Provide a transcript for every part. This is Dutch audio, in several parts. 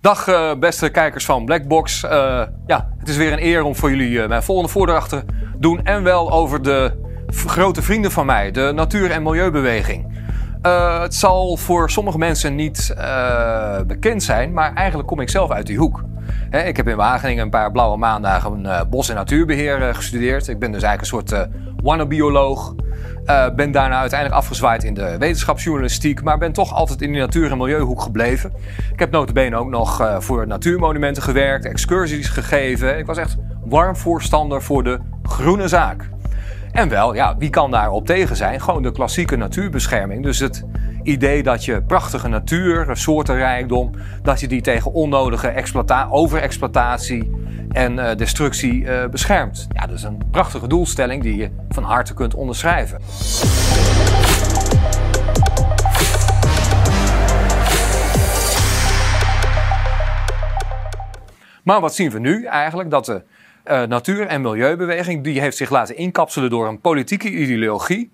Dag uh, beste kijkers van Blackbox. Uh, ja, het is weer een eer om voor jullie uh, mijn volgende voordracht te doen. En wel over de grote vrienden van mij, de natuur- en milieubeweging. het zal voor sommige mensen niet bekend zijn, maar eigenlijk kom ik zelf uit die hoek. Ik heb in Wageningen een paar blauwe maandagen bos- en natuurbeheer gestudeerd. Ik ben dus eigenlijk een soort wannabioloog. Uh, ben daarna uiteindelijk afgezwaaid in de wetenschapsjournalistiek, maar ben toch altijd in de natuur- en milieuhoek gebleven. Ik heb notabene ook nog uh, voor natuurmonumenten gewerkt, excursies gegeven. Ik was echt warm voorstander voor de groene zaak. En wel, ja, wie kan daarop tegen zijn? Gewoon de klassieke natuurbescherming. Dus het idee dat je prachtige natuur, soortenrijkdom, dat je die tegen onnodige overexploitatie en uh, destructie uh, beschermt. Ja, dat is een prachtige doelstelling die je van harte kunt onderschrijven. Maar wat zien we nu eigenlijk? Dat de uh, natuur- en milieubeweging die heeft zich laten inkapselen door een politieke ideologie.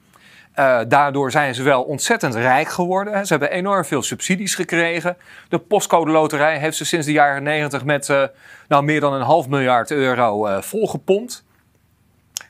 Uh, daardoor zijn ze wel ontzettend rijk geworden. Ze hebben enorm veel subsidies gekregen. De postcode loterij heeft ze sinds de jaren 90 met uh, nou, meer dan een half miljard euro uh, volgepompt.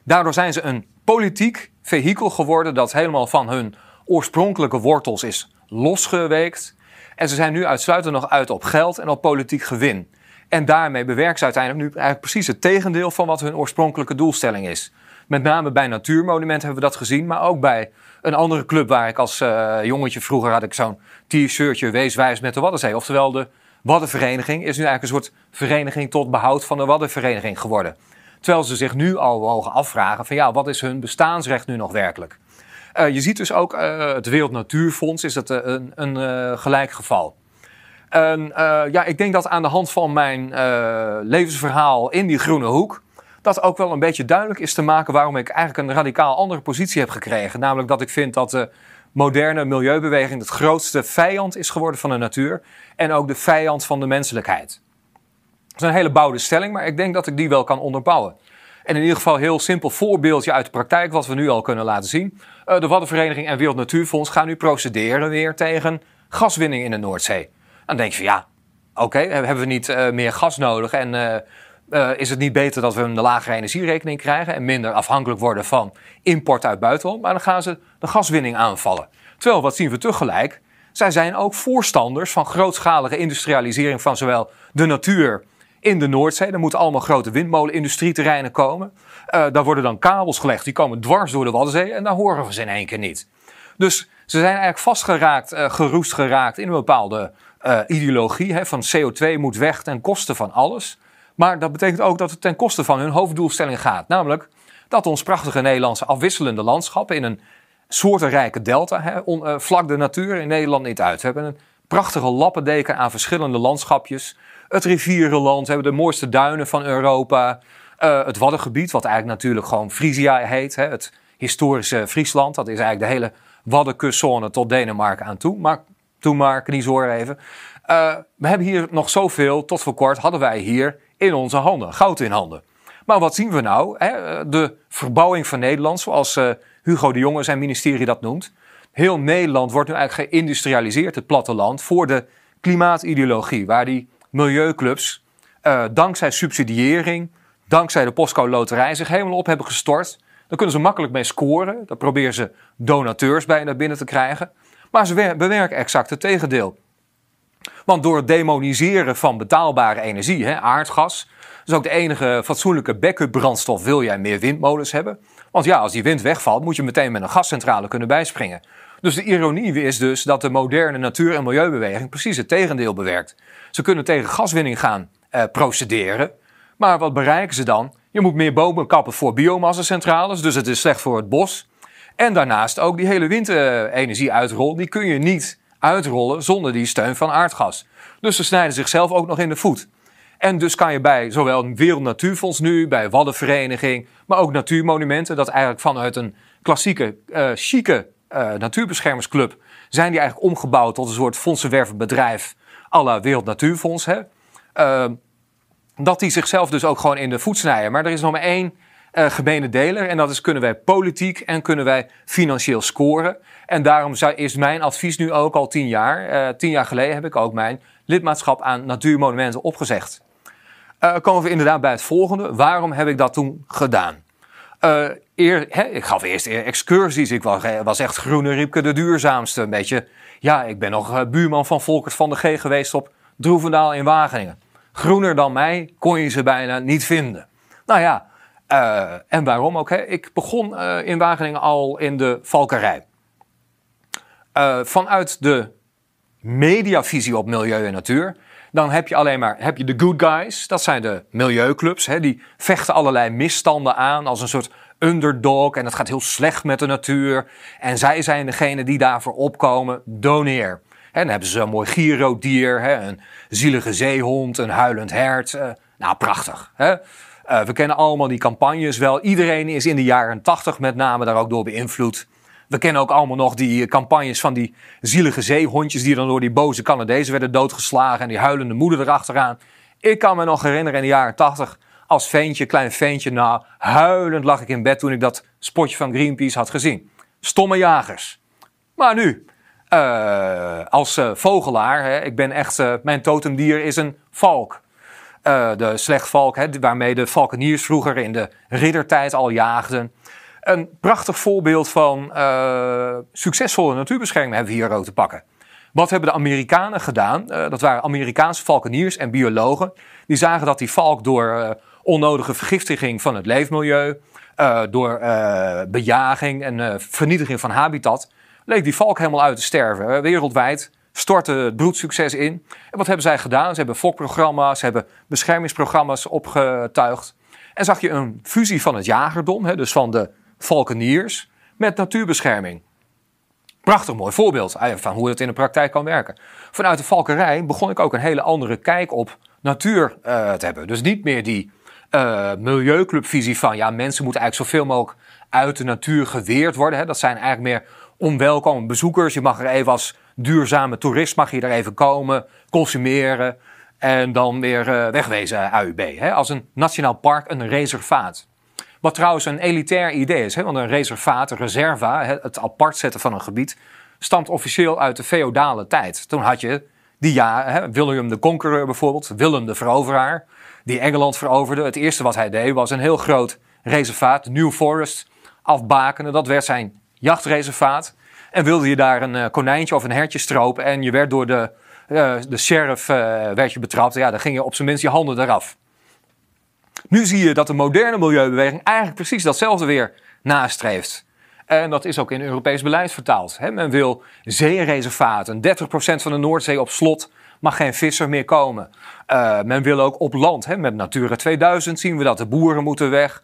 Daardoor zijn ze een politiek vehikel geworden dat helemaal van hun oorspronkelijke wortels is losgeweekt. En ze zijn nu uitsluitend nog uit op geld en op politiek gewin. En daarmee bewerken ze uiteindelijk nu eigenlijk precies het tegendeel van wat hun oorspronkelijke doelstelling is. Met name bij natuurmonumenten hebben we dat gezien, maar ook bij een andere club waar ik als uh, jongetje vroeger had ik zo'n t-shirtje Weeswijs met de Waddenzee. Oftewel de Waddenvereniging is nu eigenlijk een soort vereniging tot behoud van de Waddenvereniging geworden. Terwijl ze zich nu al mogen afvragen van ja, wat is hun bestaansrecht nu nog werkelijk? Uh, je ziet dus ook uh, het Wereld Natuurfonds is het een, een gelijk geval. Ja, ik denk dat aan de hand van mijn levensverhaal in die groene hoek dat ook wel een beetje duidelijk is te maken waarom ik eigenlijk een radicaal andere positie heb gekregen. Namelijk dat ik vind dat de moderne milieubeweging het grootste vijand is geworden van de natuur en ook de vijand van de menselijkheid. Dat is een hele bouwde stelling, maar ik denk dat ik die wel kan onderbouwen. En in ieder geval een heel simpel voorbeeldje uit de praktijk, wat we nu al kunnen laten zien. Uh, de Waddenvereniging en Wereld Natuurfonds gaan nu procederen weer tegen gaswinning in de Noordzee. Dan denk je van ja, oké, hebben we niet uh, meer gas nodig en uh, uh, is het niet beter dat we een lagere energierekening krijgen en minder afhankelijk worden van import uit buitenland? Maar dan gaan ze de gaswinning aanvallen. Terwijl, wat zien we tegelijk? Zij zijn ook voorstanders van grootschalige industrialisering van zowel de natuur in de Noordzee. Er moeten allemaal grote windmolenindustrieterreinen komen. Uh, daar worden dan kabels gelegd, die komen dwars door de Waddenzee en daar horen we ze in één keer niet. Dus ze zijn eigenlijk vastgeraakt, uh, geroest geraakt in een bepaalde ideologie hè, van CO2 moet weg ten koste van alles. Maar dat betekent ook dat het ten koste van hun hoofddoelstelling gaat. Namelijk dat ons prachtige Nederlandse afwisselende landschappen in een soortenrijke delta, hè, uh, vlak de natuur in Nederland niet uit. We hebben een prachtige lappendeken aan verschillende landschapjes. Het rivierenland, we hebben de mooiste duinen van Europa. Uh, het Waddengebied, wat eigenlijk natuurlijk gewoon Frisia heet. Het historische Friesland. Dat is eigenlijk de hele Waddenkustzone tot Denemarken aan toe. Maar toen maar, kniezoor even. Uh, we hebben hier nog zoveel, tot voor kort hadden wij hier in onze handen, goud in handen. Maar wat zien we nou? De verbouwing van Nederland, zoals uh, Hugo de Jonge zijn ministerie dat noemt. Heel Nederland wordt nu eigenlijk geïndustrialiseerd, het platteland, voor de klimaatideologie, waar die milieuclubs uh, dankzij subsidiëring, dankzij de postcode loterij zich helemaal op hebben gestort. Daar kunnen ze makkelijk mee scoren. Daar proberen ze donateurs bij naar binnen te krijgen. Maar ze bewerken exact het tegendeel. Want door het demoniseren van betaalbare energie, hè, aardgas, is ook de enige fatsoenlijke backup brandstof, wil jij meer windmolens hebben. Want ja, als die wind wegvalt, moet je meteen met een gascentrale kunnen bijspringen. Dus de ironie is dus dat de moderne natuur- en milieubeweging precies het tegendeel bewerkt. Ze kunnen tegen gaswinning gaan eh, procederen, maar wat bereiken ze dan? Je moet meer bomen kappen voor biomassacentrales, dus het is slecht voor het bos. En daarnaast ook die hele windenergie-uitrol, die kun je niet uitrollen zonder die steun van aardgas. Dus ze snijden zichzelf ook nog in de voet. En dus kan je bij zowel Wereld Natuurfonds nu, bij Waddenvereniging, maar ook Natuurmonumenten, dat eigenlijk vanuit een klassieke, uh, chique uh, natuurbeschermersclub, zijn die eigenlijk omgebouwd tot een soort fondsenwervenbedrijf à la Wereld Natuurfonds. Hè? Uh, dat die zichzelf dus ook gewoon in de voet snijden. Maar er is nog maar één uh, gemene deler. En dat is kunnen wij politiek en kunnen wij financieel scoren. En daarom is mijn advies nu ook al tien jaar. Uh, tien jaar geleden heb ik ook mijn lidmaatschap aan natuurmonumenten opgezegd. Uh, komen we inderdaad bij het volgende. Waarom heb ik dat toen gedaan? Eer, hè, ik gaf eerst excursies. Ik was, echt Groene Riepke de duurzaamste. Een beetje, ja, ik ben nog buurman van Volkert van de G geweest op Droevendaal in Wageningen. Groener dan mij kon je ze bijna niet vinden. Nou ja, uh, en waarom ook? Hè? Ik begon in Wageningen al in de valkerij. vanuit de mediavisie op milieu en natuur dan heb je alleen maar heb je de good guys, dat zijn de milieuclubs. Hè, die vechten allerlei misstanden aan als een soort underdog. En het gaat heel slecht met de natuur. En zij zijn degene die daarvoor opkomen. Doneer. En dan hebben ze een mooi gierodier, hè, een zielige zeehond, een huilend hert. Nou, prachtig. Hè? Uh, we kennen allemaal die campagnes wel. Iedereen is in de jaren tachtig met name daar ook door beïnvloed. We kennen ook allemaal nog die campagnes van die zielige zeehondjes die dan door die boze Canadezen werden doodgeslagen en die huilende moeder erachteraan. Ik kan me nog herinneren in de jaren tachtig als veentje, klein veentje, nou huilend lag ik in bed toen ik dat spotje van Greenpeace had gezien. Stomme jagers. Maar nu, uh, als vogelaar, hè, ik ben echt, mijn totemdier is een valk. De slechtvalk, hè, waarmee de valkeniers vroeger in de riddertijd al jaagden. Een prachtig voorbeeld van uh, succesvolle natuurbescherming hebben we hier ook te pakken. Wat hebben de Amerikanen gedaan? Uh, dat waren Amerikaanse valkeniers en biologen. Die zagen dat die valk door onnodige vergiftiging van het leefmilieu, door bejaging en vernietiging van habitat, leek die valk helemaal uit te sterven. wereldwijd stortte het broedsucces in. En wat hebben zij gedaan? Ze hebben fokprogramma's, ze hebben beschermingsprogramma's opgetuigd. En zag je een fusie van het jagerdom, hè, dus van de valkeniers met natuurbescherming. Prachtig mooi voorbeeld van hoe het in de praktijk kan werken. Vanuit de valkerij begon ik ook een hele andere kijk op natuur uh, te hebben. Dus niet meer die uh, milieuclubvisie van ja, mensen moeten eigenlijk zoveel mogelijk uit de natuur geweerd worden. Hè. Dat zijn eigenlijk meer onwelkome bezoekers. Je mag er even als duurzame toerist mag je er even komen, consumeren en dan weer uh, wegwezen AUB. Als een nationaal park, een reservaat. Wat trouwens een elitair idee is, hè? want een reservaat, een reserva, het apart zetten van een gebied, stamt officieel uit de feodale tijd. Toen had je die ja, hè, William de Conqueror bijvoorbeeld, Willem de Veroveraar, die Engeland veroverde. Het eerste wat hij deed was een heel groot reservaat, New Forest, afbakenen. Dat werd zijn jachtreservaat. En wilde je daar een uh, konijntje of een hertje stropen en je werd door de, uh, de sheriff uh, werd je betrapt, ja, dan ging je op zijn minst je handen eraf. Nu zie je dat de moderne milieubeweging eigenlijk precies datzelfde weer nastreeft. En dat is ook in Europees beleid vertaald. men wil zeereservaten, 30% van de Noordzee op slot, mag geen visser meer komen. Men wil ook op land, met Natura 2000 zien we dat de boeren moeten weg.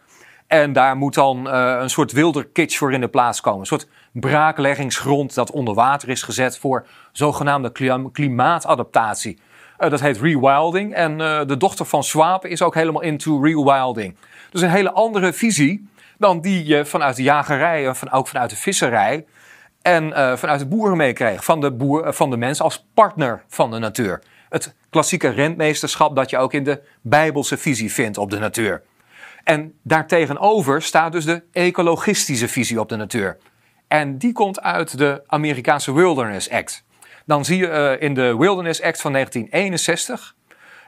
En daar moet dan uh, een soort wilder kitsch voor in de plaats komen. Een soort braakleggingsgrond dat onder water is gezet voor zogenaamde klimaatadaptatie. Uh, dat heet rewilding. En uh, de dochter van Swaap is ook helemaal into rewilding. Dus een hele andere visie dan die je vanuit de jagerij en van, ook vanuit de visserij en vanuit de boeren meekreeg. Van de, boer, van de mens als partner van de natuur. Het klassieke rentmeesterschap dat je ook in de Bijbelse visie vindt op de natuur. En daartegenover staat dus de ecologistische visie op de natuur. En die komt uit de Amerikaanse Wilderness Act dan zie je uh, in de Wilderness Act van 1961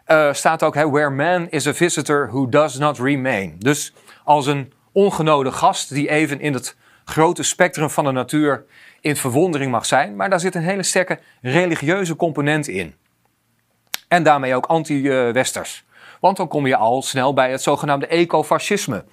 uh, eh, staat ook: where man is a visitor who does not remain. Dus als een ongenode gast die even in het grote spectrum van de natuur in verwondering mag zijn, maar daar zit een hele sterke religieuze component in. En daarmee ook anti-westers. Want dan kom je al snel bij het zogenaamde ecofascisme.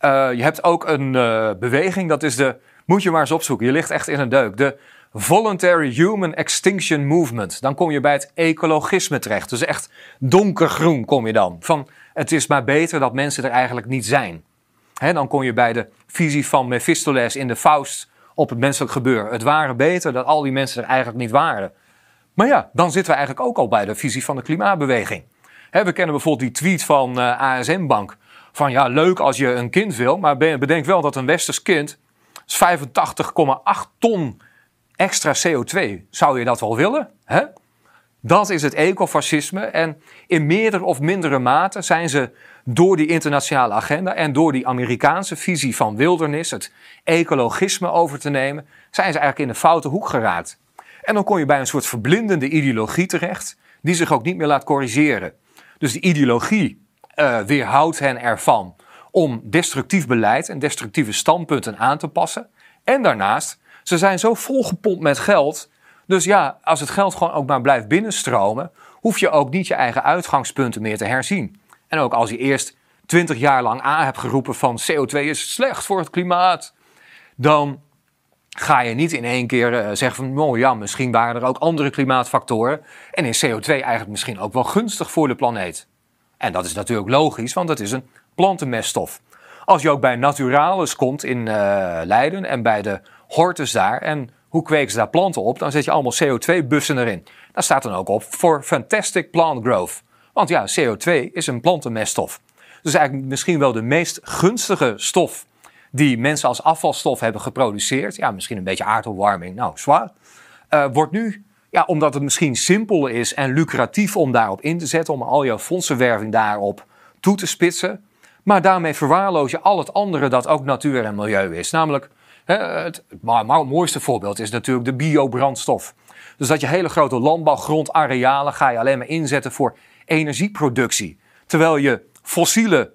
Uh, je hebt ook een uh, beweging, dat is de. Moet je maar eens opzoeken, je ligt echt in een deuk. De Voluntary Human Extinction Movement. Dan kom je bij het ecologisme terecht. Dus echt donkergroen kom je dan. Van het is maar beter dat mensen er eigenlijk niet zijn. dan kom je bij de visie van Mephistopheles in de Faust op het menselijk gebeuren. Het waren beter dat al die mensen er eigenlijk niet waren. Maar ja, dan zitten we eigenlijk ook al bij de visie van de klimaatbeweging. We kennen bijvoorbeeld die tweet van uh, eh, ASM Bank. Van ja, leuk als je een kind wil, maar bedenk wel dat een westers kind 85,8 ton extra CO2. Zou je dat wel willen? Dat is het ecofascisme. En in meerdere of mindere mate zijn ze door die internationale agenda en door die Amerikaanse visie van wildernis, het ecologisme over te nemen, zijn ze eigenlijk in de foute hoek geraakt. En dan kom je bij een soort verblindende ideologie terecht, die zich ook niet meer laat corrigeren. Dus de ideologie uh, weerhoudt hen ervan om destructief beleid en destructieve standpunten aan te passen. En daarnaast, ze zijn zo volgepompt met geld. Dus ja, als het geld gewoon ook maar blijft binnenstromen, hoef je ook niet je eigen uitgangspunten meer te herzien. En ook als je eerst twintig jaar lang aan hebt geroepen van CO2 is slecht voor het klimaat, dan ga je niet in één keer uh, zeggen van, oh ja, misschien waren er ook andere klimaatfactoren en is CO2 eigenlijk misschien ook wel gunstig voor de planeet. En dat is natuurlijk logisch, want het is een plantenmeststof. Als je ook bij Naturalis komt in uh, Leiden en bij de Hortus daar en hoe kweken ze daar planten op, dan zet je allemaal CO2-bussen erin. Daar staat dan ook op voor Fantastic Plant Growth. Want ja, CO2 is een plantenmeststof. Dus eigenlijk misschien wel de meest gunstige stof die mensen als afvalstof hebben geproduceerd. Ja, misschien een beetje aardopwarming, nou, zwaar. Uh, wordt nu, ja, omdat het misschien simpel is en lucratief om daarop in te zetten, om al jouw fondsenwerving daarop toe te spitsen. Maar daarmee verwaarloos je al het andere dat ook natuur en milieu is. Namelijk, het, maar het mooiste voorbeeld is natuurlijk de biobrandstof. Dus dat je hele grote landbouwgrondarealen ga je alleen maar inzetten voor energieproductie. Terwijl je fossiele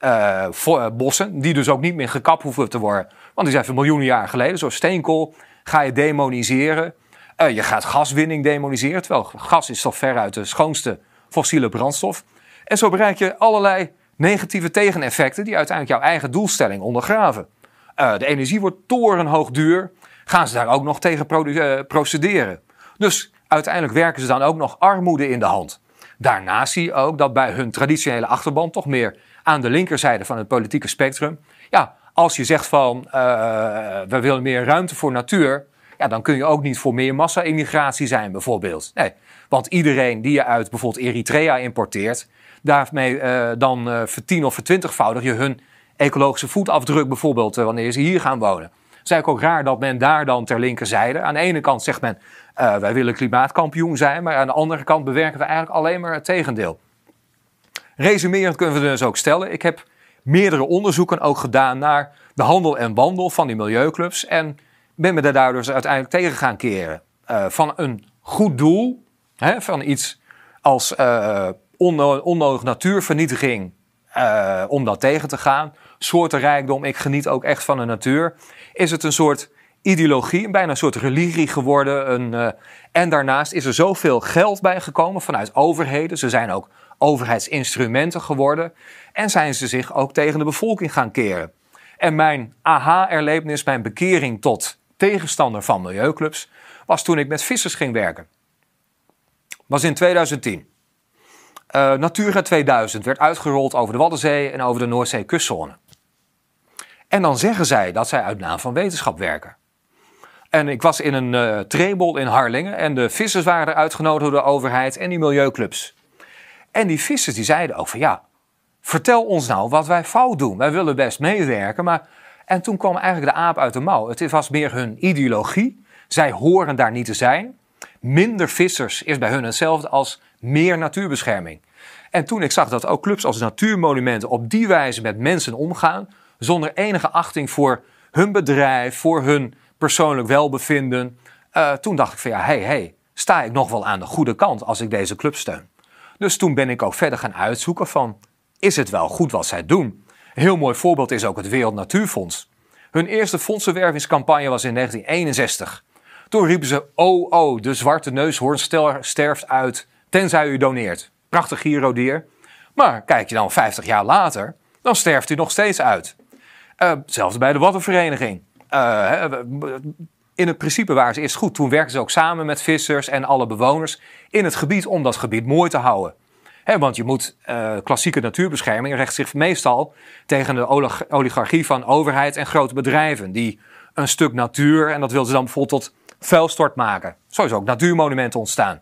uh, bossen, die dus ook niet meer gekapt hoeven te worden, want die zijn van miljoenen jaar geleden, zoals steenkool, ga je demoniseren. Uh, je gaat gaswinning demoniseren, terwijl gas is toch veruit de schoonste fossiele brandstof. En zo bereik je allerlei negatieve tegeneffecten die uiteindelijk jouw eigen doelstelling ondergraven. De energie wordt torenhoog duur. Gaan ze daar ook nog tegen procederen? Dus uiteindelijk werken ze dan ook nog armoede in de hand. Daarnaast zie je ook dat bij hun traditionele achterban toch meer aan de linkerzijde van het politieke spectrum. Ja, als je zegt van uh, we willen meer ruimte voor natuur, ja, dan kun je ook niet voor meer massa-immigratie zijn, bijvoorbeeld. Nee, want iedereen die je uit bijvoorbeeld Eritrea importeert, daarmee uh, dan uh, vertien of vertwintigvoudig je hun ecologische voetafdruk, bijvoorbeeld wanneer ze hier gaan wonen. Het is eigenlijk ook raar dat men daar dan ter linkerzijde, aan de ene kant zegt men wij willen klimaatkampioen zijn, maar aan de andere kant bewerken we eigenlijk alleen maar het tegendeel. Resumerend kunnen we dus ook stellen, ik heb meerdere onderzoeken ook gedaan naar de handel en wandel van die milieuclubs en ben me daar dus uiteindelijk tegen gaan keren. Uh, van een goed doel, hè, van iets als uh, onnodig natuurvernietiging, uh, om dat tegen te gaan. Soortenrijkdom, ik geniet ook echt van de natuur. Is het een soort ideologie, bijna een soort religie geworden. Een, en daarnaast is er zoveel geld bijgekomen vanuit overheden. Ze zijn ook overheidsinstrumenten geworden en zijn ze zich ook tegen de bevolking gaan keren. En mijn aha-erlevenis, mijn bekering tot tegenstander van milieuclubs, was toen ik met vissers ging werken. Was in 2010. Uh, eh, Natura 2000 werd uitgerold over de Waddenzee en over de Noordzee kustzone. En dan zeggen zij dat zij uit naam van wetenschap werken. En ik was in een uh, trebel in Harlingen en de vissers waren uitgenodigd door de overheid en die milieuclubs. En die vissers die zeiden ook van ja, vertel ons nou wat wij fout doen. Wij willen best meewerken, maar... En toen kwam eigenlijk de aap uit de mouw. Het was meer hun ideologie. Zij horen daar niet te zijn. Minder vissers is bij hun hetzelfde als meer natuurbescherming. En toen ik zag dat ook clubs als natuurmonumenten op die wijze met mensen omgaan, zonder enige achting voor hun bedrijf, voor hun persoonlijk welbevinden, uh, toen dacht ik van ja, hey, hey, sta ik nog wel aan de goede kant als ik deze club steun? Dus toen ben ik ook verder gaan uitzoeken van, is het wel goed wat zij doen? Een heel mooi voorbeeld is ook het Wereld Natuurfonds. Hun eerste fondsenwervingscampagne was in 1961. Toen riepen ze, oh oh, de zwarte neushoorn sterft uit, tenzij u doneert. Prachtig Giro-dier. Maar kijk je dan 50 jaar later, dan sterft hij nog steeds uit. Uh, hetzelfde bij de Wattenvereniging. Uh, in het principe waren ze eerst goed. Toen werkten ze ook samen met vissers en alle bewoners in het gebied om dat gebied mooi te houden. want je moet, uh, klassieke natuurbescherming recht zich meestal tegen de oligarchie van overheid en grote bedrijven. Die een stuk natuur, en dat wilden ze dan bijvoorbeeld tot vuilstort maken. Zo is ook natuurmonumenten ontstaan.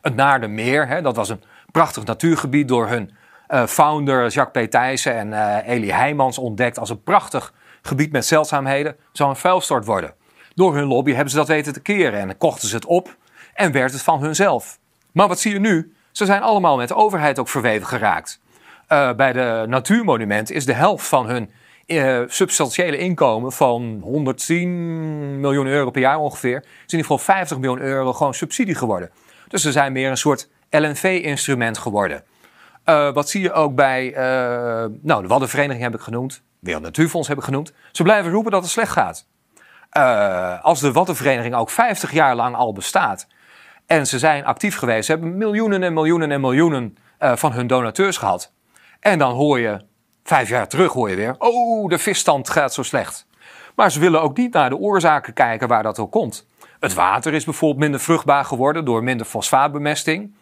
Het Naardenmeer, dat was een prachtig natuurgebied door hun uh, founder Jacques P. Thijssen en uh, Elie Heijmans ontdekt als een prachtig gebied met zeldzaamheden. Zou een vuilstort worden. Door hun lobby hebben ze dat weten te keren en kochten ze het op en werd het van hunzelf. Maar wat zie je nu? Ze zijn allemaal met de overheid ook verweven geraakt. Uh, bij de natuurmonumenten is de helft van hun uh, substantiële inkomen van 110 miljoen euro per jaar ongeveer, is in ieder geval 50 miljoen euro gewoon subsidie geworden. Dus ze zijn meer een soort LNV-instrument geworden. Uh, wat zie je ook bij, nou, de Waddenvereniging heb ik genoemd, Wereld Natuurfonds heb ik genoemd. Ze blijven roepen dat het slecht gaat. Uh, als de Waddenvereniging ook 50 jaar lang al bestaat en ze zijn actief geweest, ze hebben miljoenen en miljoenen en miljoenen van hun donateurs gehad. En dan hoor je, vijf jaar terug hoor je weer, oh, de visstand gaat zo slecht. Maar ze willen ook niet naar de oorzaken kijken waar dat ook komt. Het water is bijvoorbeeld minder vruchtbaar geworden door minder fosfaatbemesting.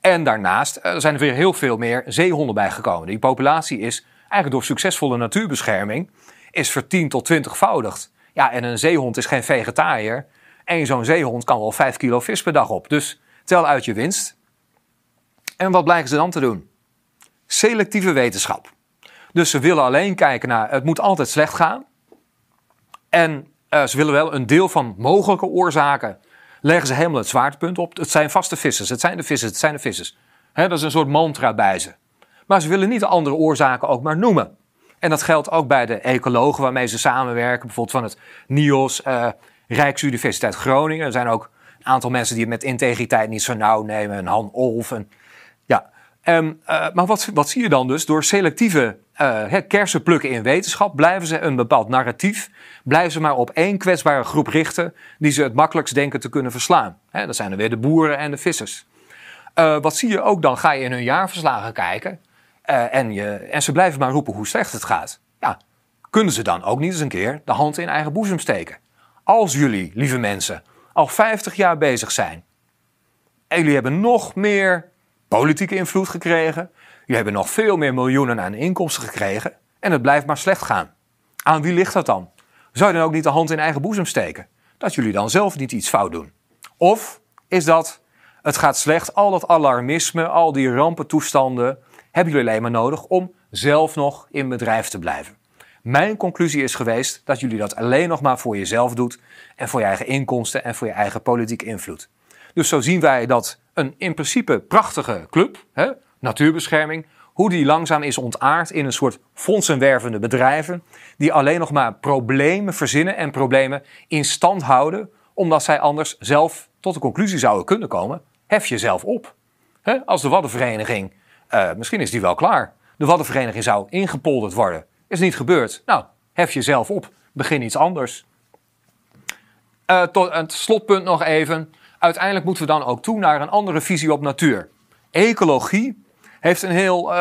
En daarnaast eh, zijn er weer heel veel meer zeehonden bijgekomen. Die populatie is eigenlijk door succesvolle natuurbescherming is vertien tot twintigvoudigd. Ja, en een zeehond is geen vegetariër. En zo'n zeehond kan wel 5 kilo vis per dag op. Dus tel uit je winst. En wat blijken ze dan te doen? Selectieve wetenschap. Dus ze willen alleen kijken naar het moet altijd slecht gaan. En uh, ze willen wel een deel van mogelijke oorzaken leggen ze helemaal het zwaartepunt op. Het zijn vaste vissers, het zijn de vissers, het zijn de vissers. dat is een soort mantra bij ze. Maar ze willen niet de andere oorzaken ook maar noemen. En dat geldt ook bij de ecologen waarmee ze samenwerken. Bijvoorbeeld van het NIOS, uh, Rijksuniversiteit Groningen. Er zijn ook een aantal mensen die het met integriteit niet zo nauw nemen. Een Han Olf. En, ja. Um, uh, maar wat, wat zie je dan dus? Door selectieve uh, kersen in wetenschap, blijven ze een bepaald narratief, blijven ze maar op één kwetsbare groep richten die ze het makkelijkst denken te kunnen verslaan. Dat zijn er weer de boeren en de vissers. Wat zie je ook dan? Ga je in hun jaarverslagen kijken uh, en, je, ze blijven maar roepen hoe slecht het gaat. Ja, kunnen ze dan ook niet eens een keer de hand in eigen boezem steken? Als jullie, lieve mensen, al 50 jaar bezig zijn en jullie hebben nog meer politieke invloed gekregen, Jullie hebben nog veel meer miljoenen aan inkomsten gekregen en het blijft maar slecht gaan. Aan wie ligt dat dan? Zou je dan ook niet de hand in eigen boezem steken? Dat jullie dan zelf niet iets fout doen? Of is dat, het gaat slecht, al dat alarmisme, al die rampentoestanden, hebben jullie alleen maar nodig om zelf nog in bedrijf te blijven? Mijn conclusie is geweest dat jullie dat alleen nog maar voor jezelf doet en voor je eigen inkomsten en voor je eigen politieke invloed. Dus zo zien wij dat een in principe prachtige club, hè, natuurbescherming, hoe die langzaam is ontaard in een soort fondsenwervende bedrijven, die alleen nog maar problemen verzinnen en problemen in stand houden, omdat zij anders zelf tot de conclusie zouden kunnen komen: hef jezelf op. als de Waddenvereniging, uh, misschien is die wel klaar, de Waddenvereniging zou ingepolderd worden. Is niet gebeurd. Nou, hef jezelf op, begin iets anders. Uh, tot het slotpunt nog even. Uiteindelijk moeten we dan ook toe naar een andere visie op natuur. Ecologie heeft een heel,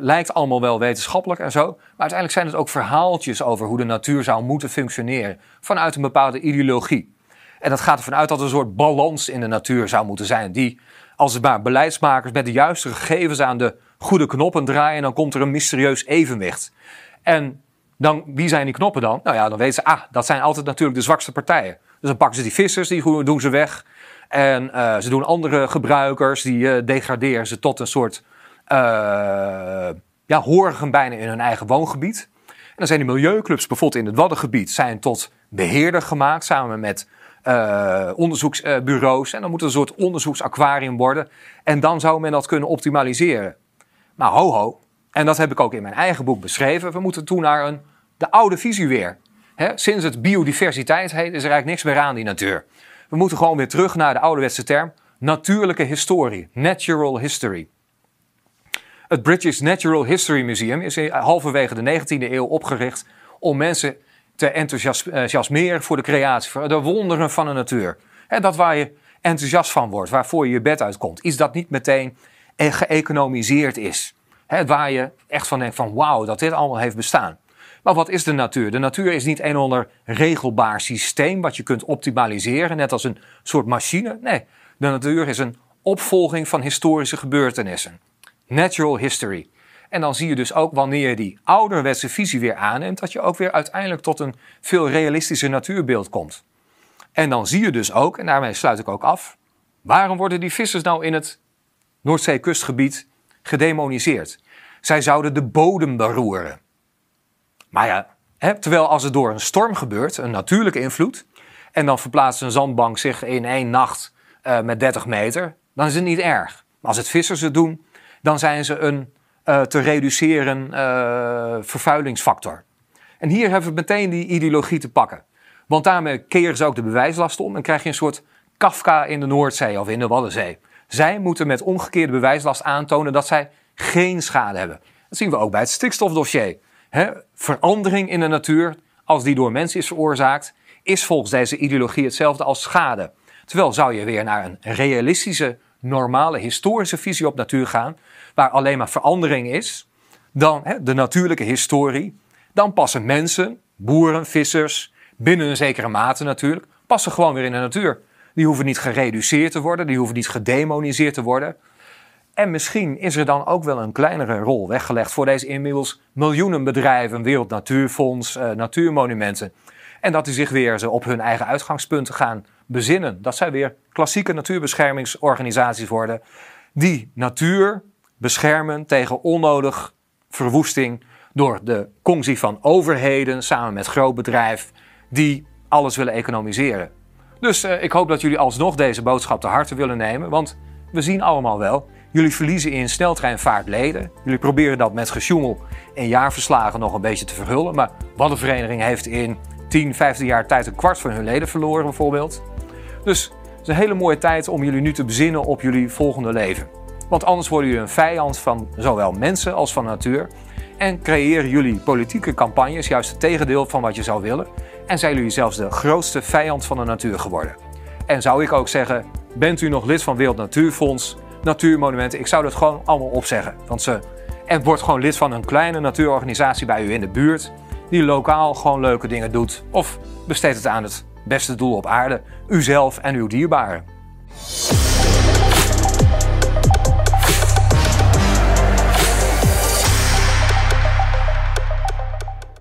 lijkt allemaal wel wetenschappelijk en zo. Maar uiteindelijk zijn het ook verhaaltjes over hoe de natuur zou moeten functioneren. Vanuit een bepaalde ideologie. En dat gaat ervan uit dat er een soort balans in de natuur zou moeten zijn. Die, als het maar beleidsmakers met de juiste gegevens aan de goede knoppen draaien, dan komt er een mysterieus evenwicht. En dan, wie zijn die knoppen dan? Nou ja, dan weten ze, ah, dat zijn altijd natuurlijk de zwakste partijen. Dus dan pakken ze die vissers, die doen ze weg. En uh, ze doen andere gebruikers, die uh, degraderen ze tot een soort uh, ja, horen bijna in hun eigen woongebied. En dan zijn die milieuclubs bijvoorbeeld in het Waddengebied zijn tot beheerder gemaakt samen met uh, onderzoeksbureaus. En dan moet er een soort onderzoeksaquarium worden. En dan zou men dat kunnen optimaliseren. Maar ho ho, en dat heb ik ook in mijn eigen boek beschreven. We moeten toen naar een, de oude visie weer. sinds het biodiversiteit heet, is er eigenlijk niks meer aan die natuur. We moeten gewoon weer terug naar de ouderwetse term natuurlijke historie, natural history. Het British Natural History Museum is halverwege de 19e eeuw opgericht om mensen te enthousiasmeren voor de creatie, voor de wonderen van de natuur. dat waar je enthousiast van wordt, waarvoor je je bed uitkomt. Iets dat niet meteen geëconomiseerd is. waar je echt van denkt van wauw, dat dit allemaal heeft bestaan. Maar wat is de natuur? De natuur is niet een onder regelbaar systeem wat je kunt optimaliseren, net als een soort machine. Nee, de natuur is een opvolging van historische gebeurtenissen. Natural history. En dan zie je dus ook wanneer je die ouderwetse visie weer aanneemt, dat je ook weer uiteindelijk tot een veel realistischer natuurbeeld komt. En dan zie je dus ook, en daarmee sluit ik ook af, waarom worden die vissers nou in het Noordzeekustgebied gedemoniseerd? Zij zouden de bodem beroeren. Maar ja, hè, terwijl als het door een storm gebeurt, een natuurlijke invloed, en dan verplaatst een zandbank zich in één nacht uh, met 30 meter, dan is het niet erg. Maar als het vissers het doen, dan zijn ze een uh, te reduceren uh, vervuilingsfactor. En hier hebben we meteen die ideologie te pakken. Want daarmee keren ze ook de bewijslast om en krijg je een soort Kafka in de Noordzee of in de Waddenzee. Zij moeten met omgekeerde bewijslast aantonen dat zij geen schade hebben. Dat zien we ook bij het stikstofdossier. verandering in de natuur, als die door mensen is veroorzaakt, is volgens deze ideologie hetzelfde als schade. Terwijl zou je weer naar een realistische, normale, historische visie op natuur gaan, waar alleen maar verandering is, dan de natuurlijke historie, dan passen mensen, boeren, vissers, binnen een zekere mate natuurlijk, passen gewoon weer in de natuur. Die hoeven niet gereduceerd te worden, die hoeven niet gedemoniseerd te worden. En misschien is er dan ook wel een kleinere rol weggelegd voor deze inmiddels miljoenen bedrijven, Wereld Natuurfonds, uh, natuurmonumenten. En dat die zich weer op hun eigen uitgangspunten gaan bezinnen. Dat zij weer klassieke natuurbeschermingsorganisaties worden die natuur beschermen tegen onnodig verwoesting door de conctie van overheden samen met groot bedrijf die alles willen economiseren. Dus uh, ik hoop dat jullie alsnog deze boodschap te harte willen nemen, want we zien allemaal wel, jullie verliezen in sneltreinvaart leden. Jullie proberen dat met gesjoemel en jaarverslagen nog een beetje te verhullen, maar wat een vereniging heeft in 10, 15 jaar tijd een kwart van hun leden verloren bijvoorbeeld. Dus het is een hele mooie tijd om jullie nu te bezinnen op jullie volgende leven. Want anders worden jullie een vijand van zowel mensen als van natuur. En creëren jullie politieke campagnes juist het tegendeel van wat je zou willen. En zijn jullie zelfs de grootste vijand van de natuur geworden. En zou ik ook zeggen, bent u nog lid van Wereld Natuurfonds, Natuurmonumenten? Ik zou dat gewoon allemaal opzeggen. Want ze, en wordt gewoon lid van een kleine natuurorganisatie bij u in de buurt. Die lokaal gewoon leuke dingen doet. Of besteedt het aan het beste doel op aarde, uzelf en uw dierbaren.